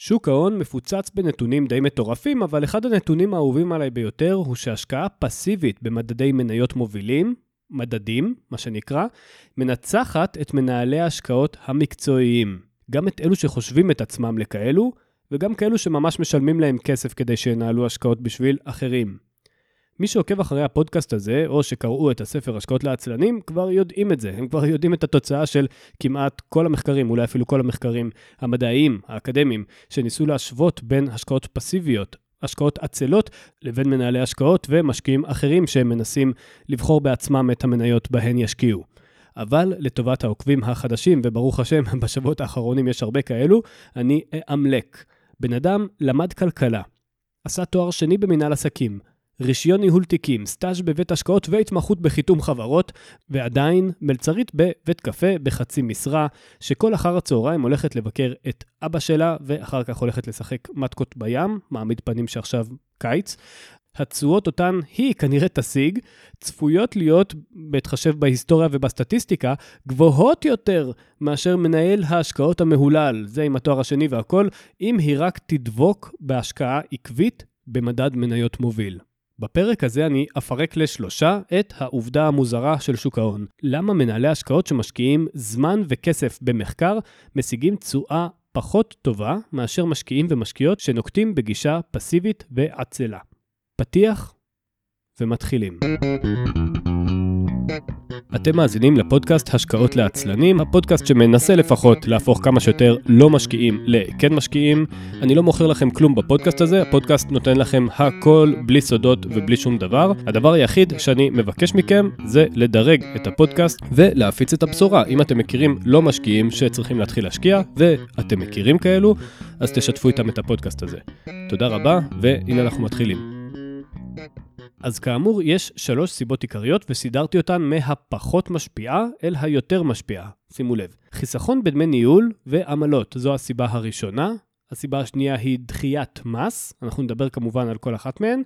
שוק ההון מפוצץ בנתונים די מטורפים, אבל אחד הנתונים האהובים עליי ביותר הוא שהשקעה פסיבית במדדי מניות מובילים, מדדים, מה שנקרא, מנצחת את מנהלי ההשקעות המקצועיים. גם את אלו שחושבים את עצמם לכאלו, וגם כאלו שממש משלמים להם כסף כדי שינהלו השקעות בשביל אחרים. מי שעוקב אחרי הפודקאסט הזה, או שקראו את הספר השקעות לעצלנים, כבר יודעים את זה. הם כבר יודעים את התוצאה של כמעט כל המחקרים, אולי אפילו כל המחקרים המדעיים, האקדמיים, שניסו להשוות בין השקעות פסיביות, השקעות עצלות, לבין מנהלי השקעות ומשקיעים אחרים שהם מנסים לבחור בעצמם את המניות בהן ישקיעו. אבל לטובת העוקבים החדשים, וברוך השם, בשבועות האחרונים יש הרבה כאלו, אני אאמלק. בן אדם למד כלכלה, עשה תואר שני במנהל עסקים, רישיון ניהול תיקים, סטאז' בבית השקעות והתמחות בחיתום חברות, ועדיין מלצרית בבית קפה בחצי משרה, שכל אחר הצהריים הולכת לבקר את אבא שלה, ואחר כך הולכת לשחק מתקות בים, מעמיד פנים שעכשיו קיץ. התשואות אותן היא כנראה תשיג, צפויות להיות, בהתחשב בהיסטוריה ובסטטיסטיקה, גבוהות יותר מאשר מנהל ההשקעות המהולל, זה עם התואר השני והכל, אם היא רק תדבוק בהשקעה עקבית במדד מניות מוביל. בפרק הזה אני אפרק לשלושה את העובדה המוזרה של שוק ההון. למה מנהלי השקעות שמשקיעים זמן וכסף במחקר משיגים תשואה פחות טובה מאשר משקיעים ומשקיעות שנוקטים בגישה פסיבית ועצלה. פתיח ומתחילים. אתם מאזינים לפודקאסט השקעות לעצלנים, הפודקאסט שמנסה לפחות להפוך כמה שיותר לא משקיעים לכן משקיעים. אני לא מוכר לכם כלום בפודקאסט הזה, הפודקאסט נותן לכם הכל בלי סודות ובלי שום דבר. הדבר היחיד שאני מבקש מכם זה לדרג את הפודקאסט ולהפיץ את הבשורה. אם אתם מכירים לא משקיעים שצריכים להתחיל להשקיע, ואתם מכירים כאלו, אז תשתפו איתם את הפודקאסט הזה. תודה רבה, והנה אנחנו מתחילים. אז כאמור, יש שלוש סיבות עיקריות וסידרתי אותן מהפחות משפיעה אל היותר משפיעה. שימו לב. חיסכון בדמי ניהול ועמלות, זו הסיבה הראשונה. הסיבה השנייה היא דחיית מס, אנחנו נדבר כמובן על כל אחת מהן.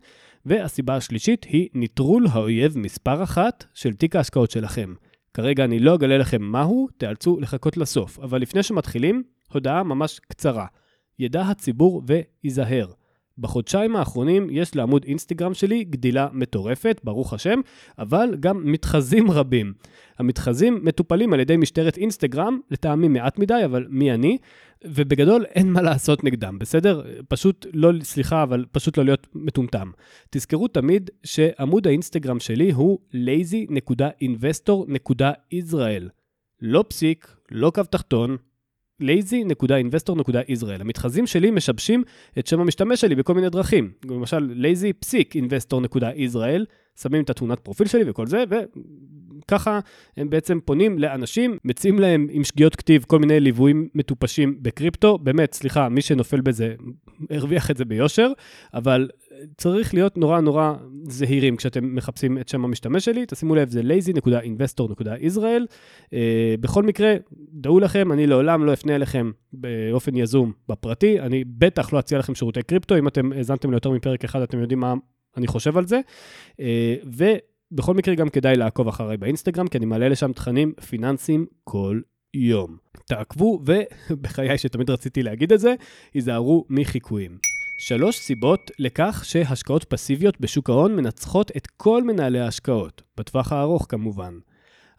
והסיבה השלישית היא נטרול האויב מספר אחת של תיק ההשקעות שלכם. כרגע אני לא אגלה לכם מהו, תיאלצו לחכות לסוף. אבל לפני שמתחילים, הודעה ממש קצרה. ידע הציבור וייזהר. בחודשיים האחרונים יש לעמוד אינסטגרם שלי גדילה מטורפת, ברוך השם, אבל גם מתחזים רבים. המתחזים מטופלים על ידי משטרת אינסטגרם, לטעמי מעט מדי, אבל מי אני? ובגדול אין מה לעשות נגדם, בסדר? פשוט לא, סליחה, אבל פשוט לא להיות מטומטם. תזכרו תמיד שעמוד האינסטגרם שלי הוא lazy.investor.israel. לא פסיק, לא קו תחתון, lazy.investor.israel. המתחזים שלי משבשים את שם המשתמש שלי בכל מיני דרכים. למשל, lazy פסיק investor.israel, שמים את התמונת פרופיל שלי וכל זה, וככה הם בעצם פונים לאנשים, מציעים להם עם שגיאות כתיב כל מיני ליוויים מטופשים בקריפטו. באמת, סליחה, מי שנופל בזה הרוויח את זה ביושר, אבל צריך להיות נורא נורא זהירים כשאתם מחפשים את שם המשתמש שלי. תשימו לב, זה lazy.investor.israel. Uh, בכל מקרה, דעו לכם, אני לעולם לא אפנה אליכם באופן יזום בפרטי. אני בטח לא אציע לכם שירותי קריפטו. אם אתם האזנתם ליותר מפרק אחד, אתם יודעים מה אני חושב על זה. Uh, ובכל מקרה, גם כדאי לעקוב אחריי באינסטגרם, כי אני מעלה לשם תכנים פיננסיים כל יום. תעקבו, ובחיי שתמיד רציתי להגיד את זה, היזהרו מחיקויים. שלוש סיבות לכך שהשקעות פסיביות בשוק ההון מנצחות את כל מנהלי ההשקעות, בטווח הארוך כמובן.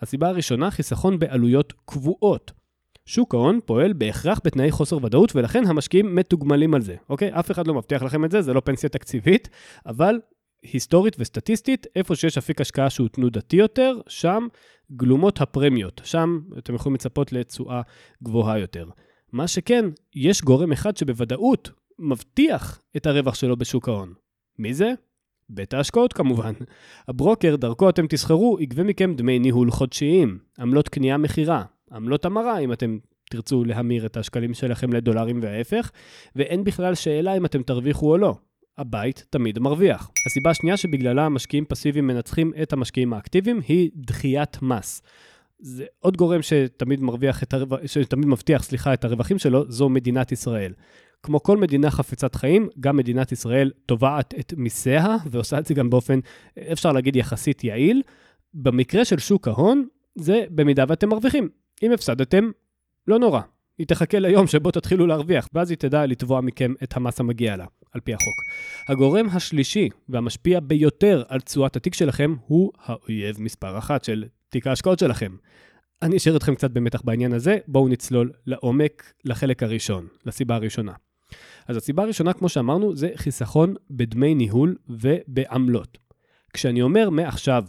הסיבה הראשונה, חיסכון בעלויות קבועות. שוק ההון פועל בהכרח בתנאי חוסר ודאות, ולכן המשקיעים מתוגמלים על זה, אוקיי? אף אחד לא מבטיח לכם את זה, זה לא פנסיה תקציבית, אבל היסטורית וסטטיסטית, איפה שיש אפיק השקעה שהוא תנודתי יותר, שם גלומות הפרמיות. שם אתם יכולים לצפות לתשואה גבוהה יותר. מה שכן, יש גורם אחד שבוודאות מבטיח את הרווח שלו בשוק ההון. מי זה? בית ההשקעות כמובן. הברוקר, דרכו אתם תסחרו, יגבה מכם דמי ניהול חודשיים, עמלות קנייה-מכירה, עמלות המרה, אם אתם תרצו להמיר את השקלים שלכם לדולרים וההפך, ואין בכלל שאלה אם אתם תרוויחו או לא. הבית תמיד מרוויח. הסיבה השנייה שבגללה המשקיעים פסיביים מנצחים את המשקיעים האקטיביים היא דחיית מס. זה עוד גורם שתמיד מרוויח את הרווח, שתמיד מבטיח, סליחה, את הרווחים שלו, זו מדינת ישראל. כמו כל מדינה חפצת חיים, גם מדינת ישראל תובעת את מיסיה, ועושה את זה גם באופן, אפשר להגיד, יחסית יעיל. במקרה של שוק ההון, זה במידה ואתם מרוויחים. אם הפסדתם, לא נורא. היא תחכה ליום שבו תתחילו להרוויח, ואז היא תדע לתבוע מכם את המס המגיע לה, על פי החוק. הגורם השלישי והמשפיע ביותר על תשואת התיק שלכם הוא האויב מספר אחת של תיק ההשקעות שלכם. אני אשאיר אתכם קצת במתח בעניין הזה, בואו נצלול לעומק לחלק הראשון, לסיבה הראשונה. אז הסיבה הראשונה, כמו שאמרנו, זה חיסכון בדמי ניהול ובעמלות. כשאני אומר מעכשיו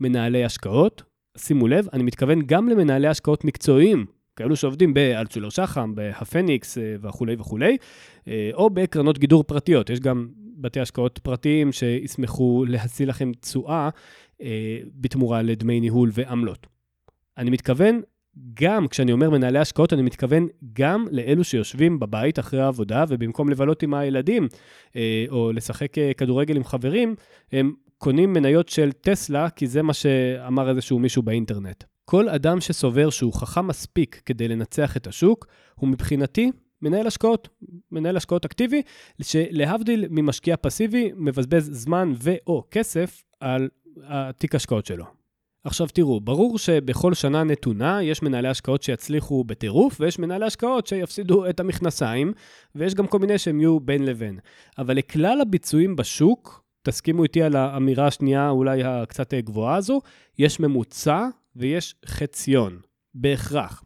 מנהלי השקעות, שימו לב, אני מתכוון גם למנהלי השקעות מקצועיים, כאלו שעובדים באלצ'ולר שחם, בהפניקס אה, וכולי וכולי, אה, או בקרנות גידור פרטיות. יש גם בתי השקעות פרטיים שישמחו להשיא לכם תשואה אה, בתמורה לדמי ניהול ועמלות. אני מתכוון גם, כשאני אומר מנהלי השקעות, אני מתכוון גם לאלו שיושבים בבית אחרי העבודה, ובמקום לבלות עם הילדים, או לשחק כדורגל עם חברים, הם קונים מניות של טסלה, כי זה מה שאמר איזשהו מישהו באינטרנט. כל אדם שסובר שהוא חכם מספיק כדי לנצח את השוק, הוא מבחינתי מנהל השקעות, מנהל השקעות אקטיבי, שלהבדיל ממשקיע פסיבי, מבזבז זמן ו/או כסף על התיק השקעות שלו. עכשיו תראו, ברור שבכל שנה נתונה יש מנהלי השקעות שיצליחו בטירוף, ויש מנהלי השקעות שיפסידו את המכנסיים, ויש גם כל מיני שהם יהיו בין לבין. אבל לכלל הביצועים בשוק, תסכימו איתי על האמירה השנייה, אולי הקצת גבוהה הזו, יש ממוצע ויש חציון, בהכרח.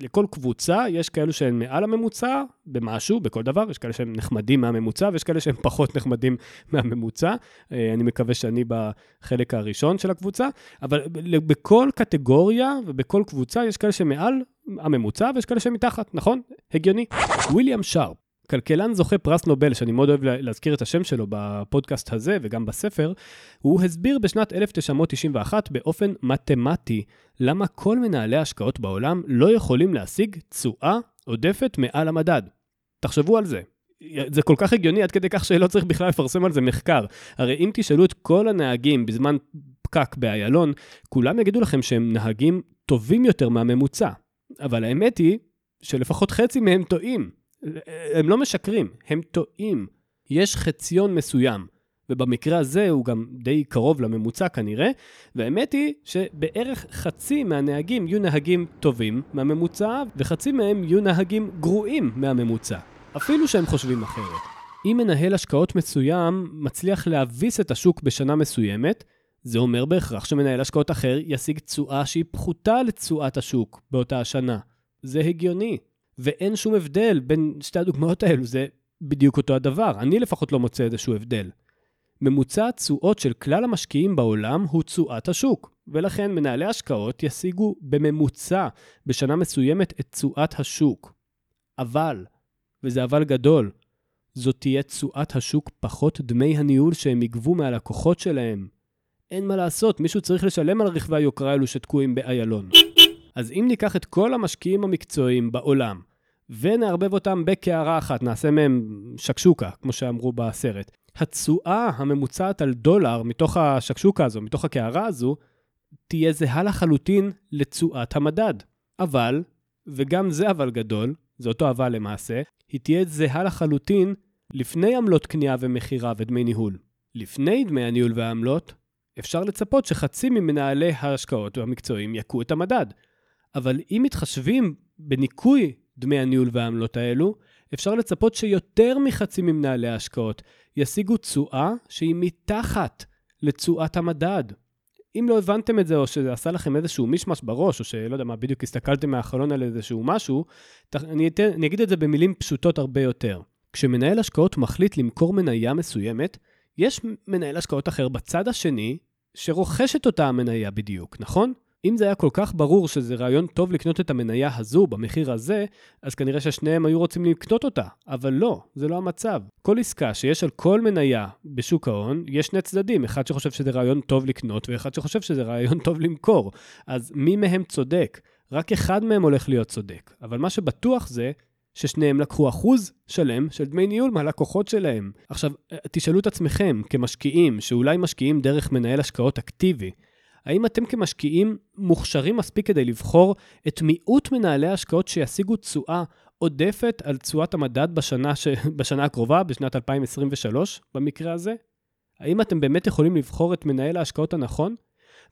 לכל קבוצה יש כאלו שהם מעל הממוצע במשהו, בכל דבר, יש כאלה שהם נחמדים מהממוצע ויש כאלה שהם פחות נחמדים מהממוצע. אה, אני מקווה שאני בחלק הראשון של הקבוצה, אבל בכל קטגוריה ובכל קבוצה יש כאלה שמעל הממוצע ויש כאלה שמתחת, נכון? הגיוני. ויליאם שרפ, כלכלן זוכה פרס נובל, שאני מאוד אוהב להזכיר את השם שלו בפודקאסט הזה וגם בספר, הוא הסביר בשנת 1991 באופן מתמטי למה כל מנהלי ההשקעות בעולם לא יכולים להשיג תשואה עודפת מעל המדד. תחשבו על זה. זה כל כך הגיוני עד כדי כך שלא צריך בכלל לפרסם על זה מחקר. הרי אם תשאלו את כל הנהגים בזמן פקק באיילון, כולם יגידו לכם שהם נהגים טובים יותר מהממוצע. אבל האמת היא שלפחות חצי מהם טועים. הם לא משקרים, הם טועים. יש חציון מסוים, ובמקרה הזה הוא גם די קרוב לממוצע כנראה, והאמת היא שבערך חצי מהנהגים יהיו נהגים טובים מהממוצע, וחצי מהם יהיו נהגים גרועים מהממוצע, אפילו שהם חושבים אחרת. אם מנהל השקעות מסוים מצליח להביס את השוק בשנה מסוימת, זה אומר בהכרח שמנהל השקעות אחר ישיג תשואה שהיא פחותה לתשואת השוק באותה השנה. זה הגיוני. ואין שום הבדל בין שתי הדוגמאות האלו, זה בדיוק אותו הדבר. אני לפחות לא מוצא איזשהו הבדל. ממוצע התשואות של כלל המשקיעים בעולם הוא תשואת השוק, ולכן מנהלי השקעות ישיגו בממוצע בשנה מסוימת את תשואת השוק. אבל, וזה אבל גדול, זאת תהיה תשואת השוק פחות דמי הניהול שהם יגבו מהלקוחות שלהם. אין מה לעשות, מישהו צריך לשלם על רכבי היוקרה האלו שתקועים באיילון. אז אם ניקח את כל המשקיעים המקצועיים בעולם, ונערבב אותם בקערה אחת, נעשה מהם שקשוקה, כמו שאמרו בסרט. התשואה הממוצעת על דולר מתוך השקשוקה הזו, מתוך הקערה הזו, תהיה זהה לחלוטין לתשואת המדד. אבל, וגם זה אבל גדול, זה אותו אבל למעשה, היא תהיה זהה לחלוטין לפני עמלות קנייה ומכירה ודמי ניהול. לפני דמי הניהול והעמלות, אפשר לצפות שחצי ממנהלי ההשקעות המקצועיים יכו את המדד. אבל אם מתחשבים בניכוי דמי הניהול והעמלות האלו, אפשר לצפות שיותר מחצי ממנהלי ההשקעות ישיגו תשואה שהיא מתחת לתשואת המדד. אם לא הבנתם את זה, או שזה עשה לכם איזשהו מישמש בראש, או שלא יודע מה, בדיוק הסתכלתם מהחלון על איזשהו משהו, אני, אתן, אני אגיד את זה במילים פשוטות הרבה יותר. כשמנהל השקעות מחליט למכור מניה מסוימת, יש מנהל השקעות אחר בצד השני, שרוכש את אותה המניה בדיוק, נכון? אם זה היה כל כך ברור שזה רעיון טוב לקנות את המניה הזו במחיר הזה, אז כנראה ששניהם היו רוצים לקנות אותה. אבל לא, זה לא המצב. כל עסקה שיש על כל מניה בשוק ההון, יש שני צדדים, אחד שחושב שזה רעיון טוב לקנות ואחד שחושב שזה רעיון טוב למכור. אז מי מהם צודק? רק אחד מהם הולך להיות צודק. אבל מה שבטוח זה ששניהם לקחו אחוז שלם של דמי ניהול מהלקוחות שלהם. עכשיו, תשאלו את עצמכם, כמשקיעים, שאולי משקיעים דרך מנהל השקעות אקטיבי, האם אתם כמשקיעים מוכשרים מספיק כדי לבחור את מיעוט מנהלי ההשקעות שישיגו תשואה עודפת על תשואת המדד בשנה, ש... בשנה הקרובה, בשנת 2023, במקרה הזה? האם אתם באמת יכולים לבחור את מנהל ההשקעות הנכון?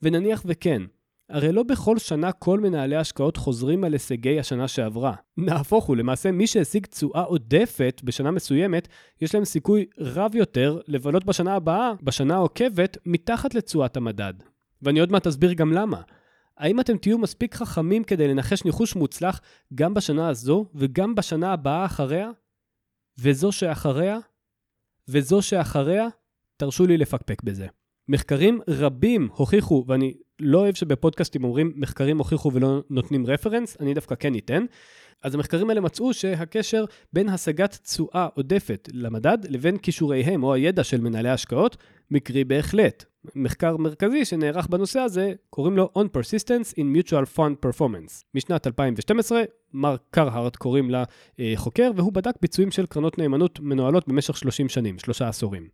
ונניח וכן, הרי לא בכל שנה כל מנהלי השקעות חוזרים על הישגי השנה שעברה. נהפוך הוא, למעשה מי שהשיג תשואה עודפת בשנה מסוימת, יש להם סיכוי רב יותר לבלות בשנה הבאה, בשנה העוקבת, מתחת לתשואת המדד. ואני עוד מעט אסביר גם למה. האם אתם תהיו מספיק חכמים כדי לנחש ניחוש מוצלח גם בשנה הזו וגם בשנה הבאה אחריה? וזו שאחריה? וזו שאחריה? תרשו לי לפקפק בזה. מחקרים רבים הוכיחו, ואני לא אוהב שבפודקאסטים אומרים מחקרים הוכיחו ולא נותנים רפרנס, אני דווקא כן אתן. אז המחקרים האלה מצאו שהקשר בין השגת תשואה עודפת למדד לבין כישוריהם או הידע של מנהלי השקעות מקרי בהחלט. מחקר מרכזי שנערך בנושא הזה, קוראים לו On Persistence in Mutual Fund Performance. משנת 2012, מרק קרהארט קוראים לחוקר, והוא בדק ביצועים של קרנות נאמנות מנוהלות במשך 30 שנים, שלושה עשורים,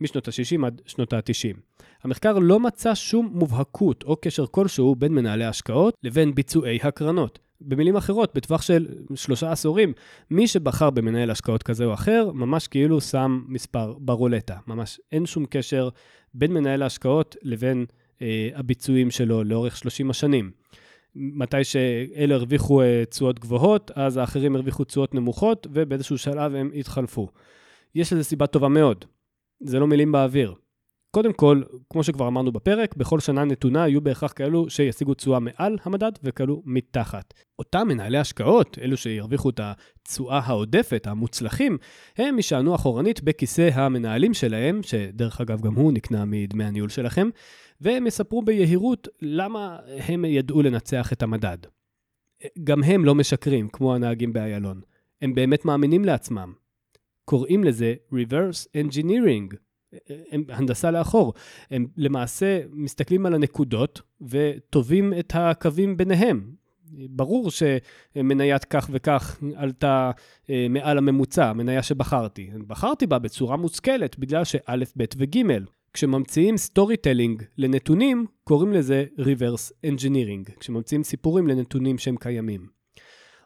משנות ה-60 עד שנות ה-90. המחקר לא מצא שום מובהקות או קשר כלשהו בין מנהלי השקעות לבין ביצועי הקרנות. במילים אחרות, בטווח של שלושה עשורים, מי שבחר במנהל השקעות כזה או אחר, ממש כאילו שם מספר ברולטה. ממש אין שום קשר בין מנהל ההשקעות לבין אה, הביצועים שלו לאורך 30 השנים. מתי שאלה הרוויחו אה, תשואות גבוהות, אז האחרים הרוויחו תשואות נמוכות, ובאיזשהו שלב הם התחלפו. יש לזה סיבה טובה מאוד. זה לא מילים באוויר. קודם כל, כמו שכבר אמרנו בפרק, בכל שנה נתונה יהיו בהכרח כאלו שישיגו תשואה מעל המדד וכאלו מתחת. אותם מנהלי השקעות, אלו שירוויחו את התשואה העודפת, המוצלחים, הם יישענו אחורנית בכיסא המנהלים שלהם, שדרך אגב גם הוא נקנה מדמי הניהול שלכם, והם יספרו ביהירות למה הם ידעו לנצח את המדד. גם הם לא משקרים, כמו הנהגים באיילון. הם באמת מאמינים לעצמם. קוראים לזה reverse engineering. הם הנדסה לאחור. הם למעשה מסתכלים על הנקודות וטובים את הקווים ביניהם. ברור שמניית כך וכך עלתה אה, מעל הממוצע, המניה שבחרתי. בחרתי בה בצורה מושכלת בגלל שא', ב' וג'. כשממציאים storytelling לנתונים, קוראים לזה reverse engineering, כשממציאים סיפורים לנתונים שהם קיימים.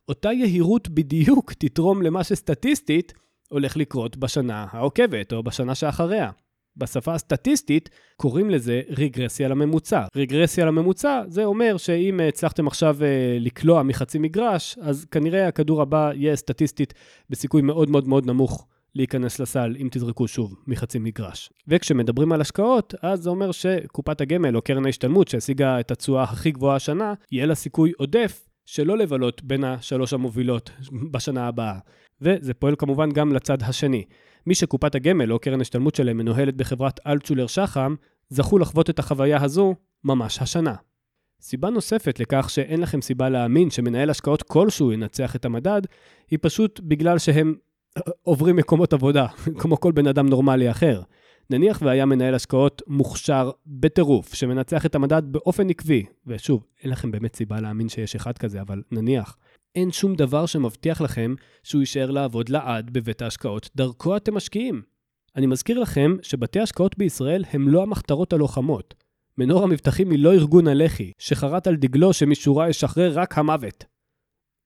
אותה יהירות בדיוק תתרום למה שסטטיסטית הולך לקרות בשנה העוקבת או בשנה שאחריה. בשפה הסטטיסטית קוראים לזה רגרסיה לממוצע. רגרסיה לממוצע זה אומר שאם הצלחתם עכשיו אה, לקלוע מחצי מגרש, אז כנראה הכדור הבא יהיה סטטיסטית בסיכוי מאוד מאוד מאוד נמוך להיכנס לסל אם תזרקו שוב מחצי מגרש. וכשמדברים על השקעות, אז זה אומר שקופת הגמל או קרן ההשתלמות שהשיגה את התשואה הכי גבוהה השנה, יהיה לה סיכוי עודף שלא לבלות בין השלוש המובילות בשנה הבאה. וזה פועל כמובן גם לצד השני. מי שקופת הגמל או קרן השתלמות שלהם מנוהלת בחברת אלטשולר שחם, זכו לחוות את החוויה הזו ממש השנה. סיבה נוספת לכך שאין לכם סיבה להאמין שמנהל השקעות כלשהו ינצח את המדד, היא פשוט בגלל שהם עוברים מקומות עבודה, כמו כל בן אדם נורמלי אחר. נניח והיה מנהל השקעות מוכשר בטירוף, שמנצח את המדד באופן עקבי, ושוב, אין לכם באמת סיבה להאמין שיש אחד כזה, אבל נניח, אין שום דבר שמבטיח לכם שהוא יישאר לעבוד לעד בבית ההשקעות, דרכו אתם משקיעים. אני מזכיר לכם שבתי השקעות בישראל הם לא המחתרות הלוחמות. מנור המבטחים היא לא ארגון הלח"י, שחרט על דגלו שמשורה ישחרר רק המוות.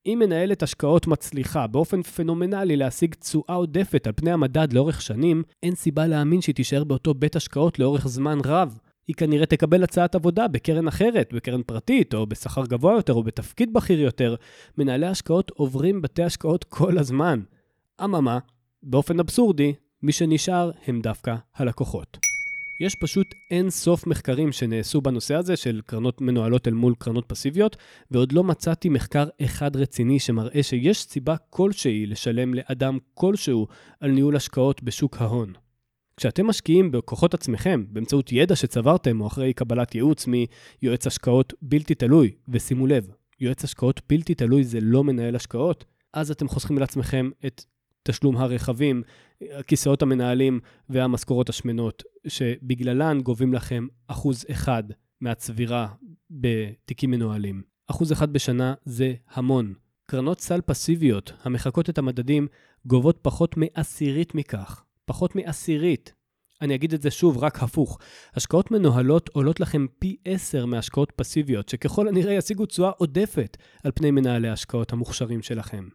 אם מנהלת השקעות מצליחה באופן פנומנלי להשיג תשואה עודפת על פני המדד לאורך שנים, אין סיבה להאמין שהיא תישאר באותו בית השקעות לאורך זמן רב. היא כנראה תקבל הצעת עבודה בקרן אחרת, בקרן פרטית, או בשכר גבוה יותר, או בתפקיד בכיר יותר. מנהלי השקעות עוברים בתי השקעות כל הזמן. אממה, באופן אבסורדי, מי שנשאר הם דווקא הלקוחות. יש פשוט אין סוף מחקרים שנעשו בנושא הזה של קרנות מנוהלות אל מול קרנות פסיביות, ועוד לא מצאתי מחקר אחד רציני שמראה שיש סיבה כלשהי לשלם לאדם כלשהו על ניהול השקעות בשוק ההון. כשאתם משקיעים בכוחות עצמכם, באמצעות ידע שצברתם או אחרי קבלת ייעוץ מיועץ השקעות בלתי תלוי, ושימו לב, יועץ השקעות בלתי תלוי זה לא מנהל השקעות, אז אתם חוסכים לעצמכם את תשלום הרכבים, כיסאות המנהלים והמשכורות השמנות, שבגללן גובים לכם אחוז אחד מהצבירה בתיקים מנוהלים. אחוז אחד בשנה זה המון. קרנות סל פסיביות המחקות את המדדים גובות פחות מעשירית מכך. פחות מעשירית. אני אגיד את זה שוב, רק הפוך. השקעות מנוהלות עולות לכם פי 10 מהשקעות פסיביות, שככל הנראה ישיגו תשואה עודפת על פני מנהלי ההשקעות המוכשרים שלכם.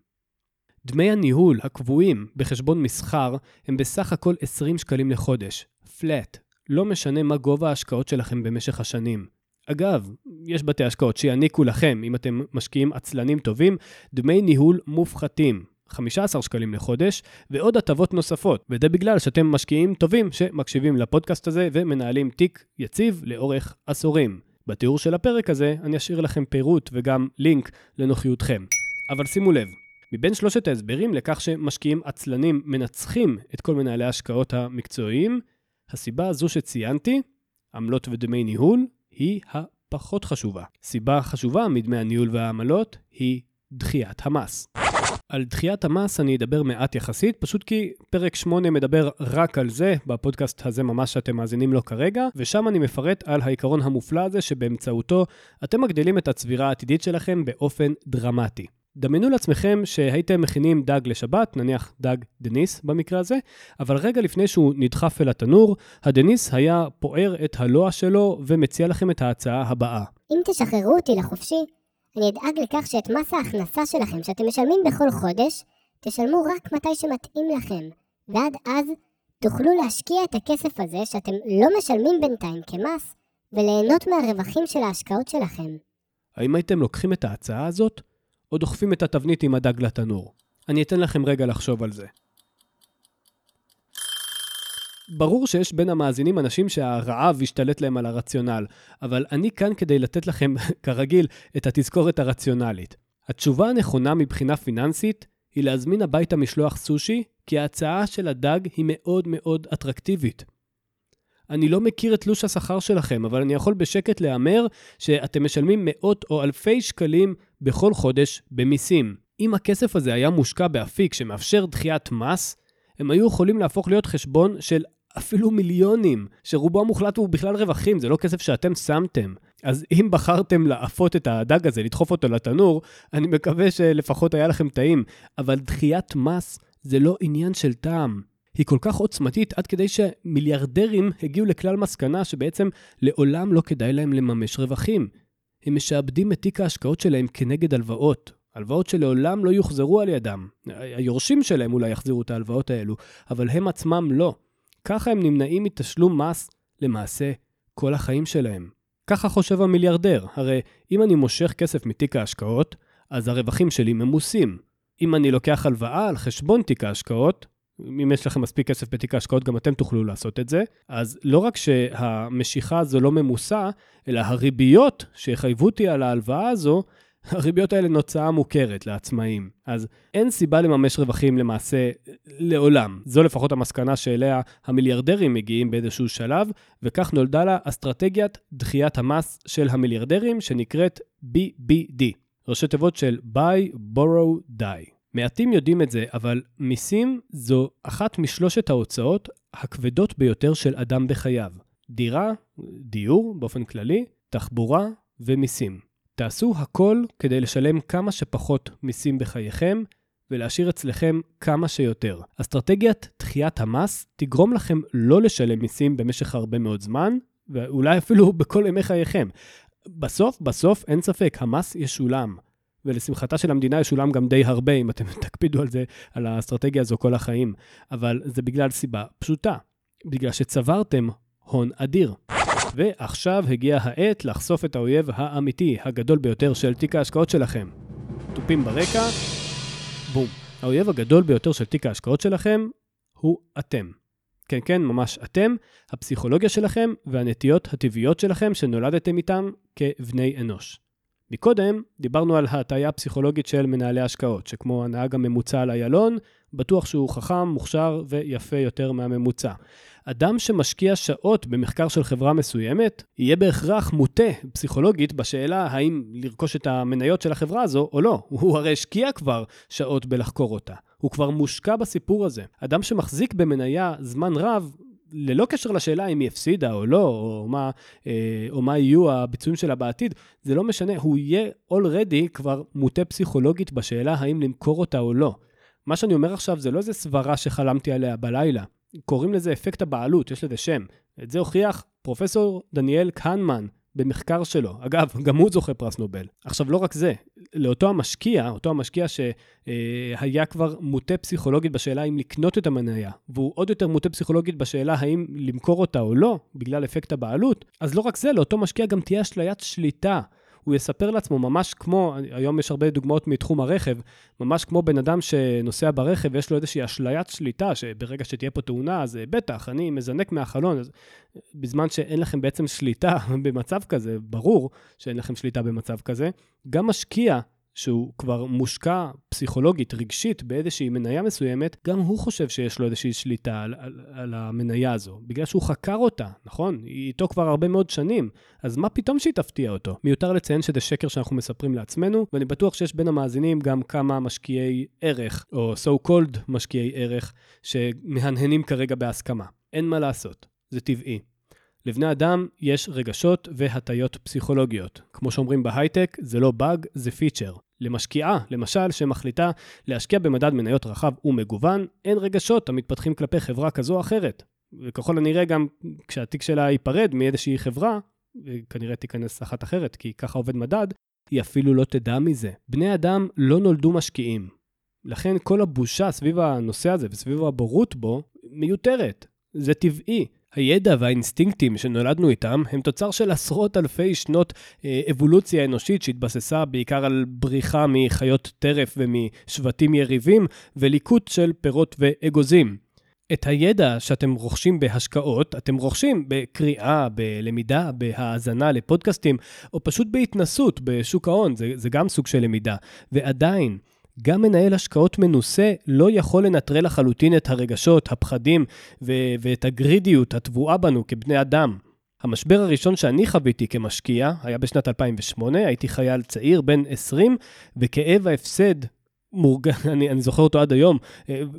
דמי הניהול הקבועים בחשבון מסחר הם בסך הכל 20 שקלים לחודש, flat, לא משנה מה גובה ההשקעות שלכם במשך השנים. אגב, יש בתי השקעות שיעניקו לכם, אם אתם משקיעים עצלנים טובים, דמי ניהול מופחתים. 15 שקלים לחודש, ועוד הטבות נוספות. וזה בגלל שאתם משקיעים טובים שמקשיבים לפודקאסט הזה ומנהלים תיק יציב לאורך עשורים. בתיאור של הפרק הזה אני אשאיר לכם פירוט וגם לינק לנוחיותכם. אבל שימו לב, מבין שלושת ההסברים לכך שמשקיעים עצלנים מנצחים את כל מנהלי ההשקעות המקצועיים, הסיבה הזו שציינתי, עמלות ודמי ניהול, היא הפחות חשובה. סיבה חשובה מדמי הניהול והעמלות היא דחיית המס. על דחיית המס אני אדבר מעט יחסית, פשוט כי פרק 8 מדבר רק על זה, בפודקאסט הזה ממש שאתם מאזינים לו כרגע, ושם אני מפרט על העיקרון המופלא הזה שבאמצעותו אתם מגדילים את הצבירה העתידית שלכם באופן דרמטי. דמיינו לעצמכם שהייתם מכינים דג לשבת, נניח דג דניס במקרה הזה, אבל רגע לפני שהוא נדחף אל התנור, הדניס היה פוער את הלוע שלו ומציע לכם את ההצעה הבאה. אם תשחררו אותי לחופשי, אני אדאג לכך שאת מס ההכנסה שלכם שאתם משלמים בכל חודש, תשלמו רק מתי שמתאים לכם, ועד אז תוכלו להשקיע את הכסף הזה שאתם לא משלמים בינתיים כמס, וליהנות מהרווחים של ההשקעות שלכם. האם הייתם לוקחים את ההצעה הזאת, או דוחפים את התבנית עם הדג לתנור? אני אתן לכם רגע לחשוב על זה. ברור שיש בין המאזינים אנשים שהרעב השתלט להם על הרציונל, אבל אני כאן כדי לתת לכם, כרגיל, את התזכורת הרציונלית. התשובה הנכונה מבחינה פיננסית היא להזמין הביתה משלוח סושי, כי ההצעה של הדג היא מאוד מאוד אטרקטיבית. אני לא מכיר את תלוש השכר שלכם, אבל אני יכול בשקט להמר שאתם משלמים מאות או אלפי שקלים בכל חודש במיסים. אם הכסף הזה היה מושקע באפיק שמאפשר דחיית מס, הם היו יכולים להפוך להיות חשבון של אפילו מיליונים, שרובו המוחלט הוא בכלל רווחים, זה לא כסף שאתם שמתם. אז אם בחרתם לאפות את הדג הזה, לדחוף אותו לתנור, אני מקווה שלפחות היה לכם טעים. אבל דחיית מס זה לא עניין של טעם. היא כל כך עוצמתית עד כדי שמיליארדרים הגיעו לכלל מסקנה שבעצם לעולם לא כדאי להם לממש רווחים. הם משעבדים את תיק ההשקעות שלהם כנגד הלוואות. הלוואות שלעולם לא יוחזרו על ידם. היורשים שלהם אולי יחזירו את ההלוואות האלו, אבל הם עצמם לא. ככה הם נמנעים מתשלום מס למעשה כל החיים שלהם. ככה חושב המיליארדר, הרי אם אני מושך כסף מתיק ההשקעות, אז הרווחים שלי ממוסים. אם אני לוקח הלוואה על חשבון תיק ההשקעות, אם יש לכם מספיק כסף בתיק ההשקעות, גם אתם תוכלו לעשות את זה. אז לא רק שהמשיכה הזו לא ממוסה, אלא הריביות שיחייבו אותי על ההלוואה הזו, הריביות האלה נוצאה מוכרת לעצמאים. אז אין סיבה לממש רווחים למעשה לעולם. זו לפחות המסקנה שאליה המיליארדרים מגיעים באיזשהו שלב, וכך נולדה לה אסטרטגיית דחיית המס של המיליארדרים, שנקראת BBD, ראשי תיבות של Buy, Borrow, Die. מעטים יודעים את זה, אבל מיסים זו אחת משלושת ההוצאות הכבדות ביותר של אדם בחייו. דירה, דיור באופן כללי, תחבורה ומיסים. תעשו הכל כדי לשלם כמה שפחות מיסים בחייכם ולהשאיר אצלכם כמה שיותר. אסטרטגיית דחיית המס תגרום לכם לא לשלם מיסים במשך הרבה מאוד זמן, ואולי אפילו בכל ימי חייכם. בסוף, בסוף, אין ספק, המס ישולם. ולשמחתה של המדינה ישולם גם די הרבה, אם אתם תקפידו על זה, על האסטרטגיה הזו כל החיים. אבל זה בגלל סיבה פשוטה, בגלל שצברתם הון אדיר. ועכשיו הגיעה העת לחשוף את האויב האמיתי, הגדול ביותר של תיק ההשקעות שלכם. תופים ברקע, בום. האויב הגדול ביותר של תיק ההשקעות שלכם הוא אתם. כן, כן, ממש אתם, הפסיכולוגיה שלכם והנטיות הטבעיות שלכם שנולדתם איתם כבני אנוש. מקודם דיברנו על ההטיה הפסיכולוגית של מנהלי השקעות, שכמו הנהג הממוצע על איילון, בטוח שהוא חכם, מוכשר ויפה יותר מהממוצע. אדם שמשקיע שעות במחקר של חברה מסוימת, יהיה בהכרח מוטה פסיכולוגית בשאלה האם לרכוש את המניות של החברה הזו או לא. הוא הרי השקיע כבר שעות בלחקור אותה. הוא כבר מושקע בסיפור הזה. אדם שמחזיק במניה זמן רב, ללא קשר לשאלה אם היא הפסידה או לא, או מה, אה, או מה יהיו הביצועים שלה בעתיד, זה לא משנה, הוא יהיה already כבר מוטה פסיכולוגית בשאלה האם למכור אותה או לא. מה שאני אומר עכשיו זה לא איזה סברה שחלמתי עליה בלילה. קוראים לזה אפקט הבעלות, יש לזה שם. את זה הוכיח פרופסור דניאל קהנמן במחקר שלו. אגב, גם הוא זוכה פרס נובל. עכשיו, לא רק זה, לאותו המשקיע, אותו המשקיע שהיה כבר מוטה פסיכולוגית בשאלה אם לקנות את המניה, והוא עוד יותר מוטה פסיכולוגית בשאלה האם למכור אותה או לא, בגלל אפקט הבעלות, אז לא רק זה, לאותו משקיע גם תהיה אשליית שליטה. הוא יספר לעצמו ממש כמו, היום יש הרבה דוגמאות מתחום הרכב, ממש כמו בן אדם שנוסע ברכב ויש לו איזושהי אשליית שליטה, שברגע שתהיה פה תאונה, אז בטח, אני מזנק מהחלון, אז בזמן שאין לכם בעצם שליטה במצב כזה, ברור שאין לכם שליטה במצב כזה, גם משקיע שהוא כבר מושקע פסיכולוגית, רגשית, באיזושהי מניה מסוימת, גם הוא חושב שיש לו איזושהי שליטה על, על, על המניה הזו, בגלל שהוא חקר אותה, נכון? היא איתו כבר הרבה מאוד שנים, אז מה פתאום שהיא תפתיע אותו? מיותר לציין שזה שקר שאנחנו מספרים לעצמנו, ואני בטוח שיש בין המאזינים גם כמה משקיעי ערך, או so called משקיעי ערך, שמהנהנים כרגע בהסכמה. אין מה לעשות, זה טבעי. לבני אדם יש רגשות והטיות פסיכולוגיות. כמו שאומרים בהייטק, זה לא באג, זה פיצ'ר. למשקיעה, למשל, שמחליטה להשקיע במדד מניות רחב ומגוון, אין רגשות המתפתחים כלפי חברה כזו או אחרת. וככל הנראה גם כשהתיק שלה ייפרד מאיזושהי חברה, וכנראה תיכנס אחת אחרת, כי ככה עובד מדד, היא אפילו לא תדע מזה. בני אדם לא נולדו משקיעים. לכן כל הבושה סביב הנושא הזה וסביב הבורות בו מיותרת. זה טבעי. הידע והאינסטינקטים שנולדנו איתם הם תוצר של עשרות אלפי שנות אה, אבולוציה אנושית שהתבססה בעיקר על בריחה מחיות טרף ומשבטים יריבים וליקוט של פירות ואגוזים. את הידע שאתם רוכשים בהשקעות, אתם רוכשים בקריאה, בלמידה, בהאזנה לפודקאסטים, או פשוט בהתנסות בשוק ההון, זה, זה גם סוג של למידה. ועדיין, גם מנהל השקעות מנוסה לא יכול לנטרל לחלוטין את הרגשות, הפחדים ו- ואת הגרידיות הטבועה בנו כבני אדם. המשבר הראשון שאני חוויתי כמשקיע היה בשנת 2008, הייתי חייל צעיר, בן 20, וכאב ההפסד, מורג... אני, אני זוכר אותו עד היום,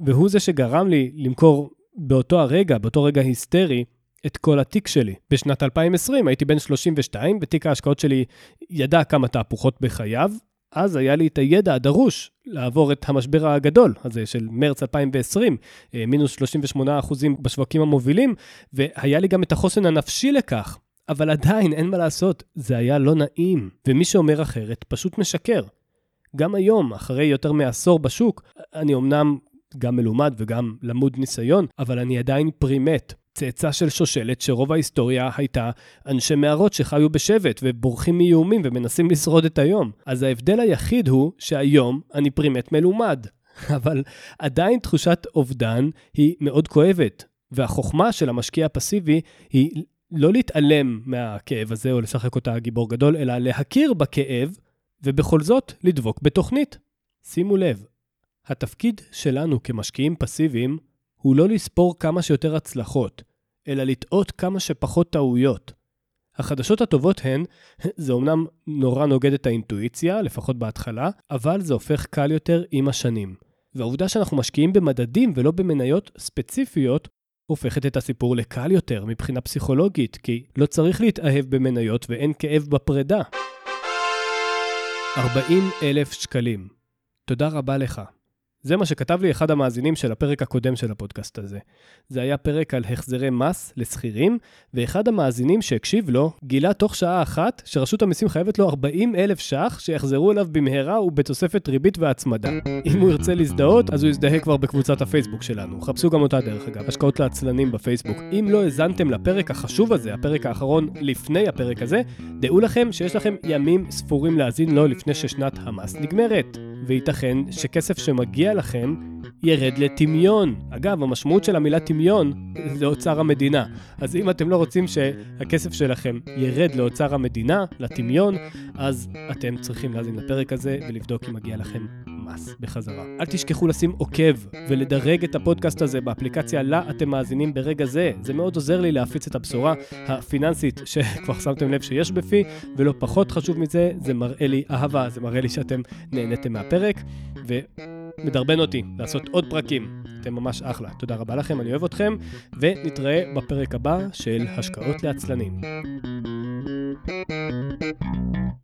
והוא זה שגרם לי למכור באותו הרגע, באותו רגע היסטרי, את כל התיק שלי. בשנת 2020 הייתי בן 32, ותיק ההשקעות שלי ידע כמה תהפוכות בחייו, אז היה לי את הידע הדרוש לעבור את המשבר הגדול הזה של מרץ 2020, אה, מינוס 38% בשווקים המובילים, והיה לי גם את החוסן הנפשי לכך. אבל עדיין, אין מה לעשות, זה היה לא נעים. ומי שאומר אחרת פשוט משקר. גם היום, אחרי יותר מעשור בשוק, אני אמנם גם מלומד וגם למוד ניסיון, אבל אני עדיין פרימט. צאצא של שושלת שרוב ההיסטוריה הייתה אנשי מערות שחיו בשבט ובורחים מאיומים ומנסים לשרוד את היום. אז ההבדל היחיד הוא שהיום אני פרימט מלומד. אבל עדיין תחושת אובדן היא מאוד כואבת, והחוכמה של המשקיע הפסיבי היא לא להתעלם מהכאב הזה או לשחק אותה גיבור גדול, אלא להכיר בכאב, ובכל זאת לדבוק בתוכנית. שימו לב, התפקיד שלנו כמשקיעים פסיביים הוא לא לספור כמה שיותר הצלחות, אלא לטעות כמה שפחות טעויות. החדשות הטובות הן, זה אומנם נורא נוגד את האינטואיציה, לפחות בהתחלה, אבל זה הופך קל יותר עם השנים. והעובדה שאנחנו משקיעים במדדים ולא במניות ספציפיות, הופכת את הסיפור לקל יותר מבחינה פסיכולוגית, כי לא צריך להתאהב במניות ואין כאב בפרידה. 40 אלף שקלים. תודה רבה לך. זה מה שכתב לי אחד המאזינים של הפרק הקודם של הפודקאסט הזה. זה היה פרק על החזרי מס לשכירים, ואחד המאזינים שהקשיב לו גילה תוך שעה אחת שרשות המיסים חייבת לו 40 אלף ש"ח שיחזרו אליו במהרה ובתוספת ריבית והצמדה. אם הוא ירצה להזדהות, אז הוא יזדהה כבר בקבוצת הפייסבוק שלנו. חפשו גם אותה דרך אגב, השקעות לעצלנים בפייסבוק. אם לא האזנתם לפרק החשוב הזה, הפרק האחרון לפני הפרק הזה, דעו לכם שיש לכם ימים ספורים להאזין לו לפני ששנת המס נגמרת. וייתכן שכסף שמגיע לכם ירד לטמיון. אגב, המשמעות של המילה טמיון זה אוצר המדינה. אז אם אתם לא רוצים שהכסף שלכם ירד לאוצר המדינה, לטמיון, אז אתם צריכים להאזין לפרק הזה ולבדוק אם מגיע לכם מס בחזרה. אל תשכחו לשים עוקב ולדרג את הפודקאסט הזה באפליקציה לה אתם מאזינים ברגע זה. זה מאוד עוזר לי להפיץ את הבשורה הפיננסית שכבר שמתם לב שיש בפי, ולא פחות חשוב מזה, זה מראה לי אהבה, זה מראה לי שאתם נהניתם מהפרק, ומדרבן אותי לעשות עוד פרקים. אתם ממש אחלה. תודה רבה לכם, אני אוהב אתכם, ונתראה בפרק הבא של השקעות לעצלנים. thank you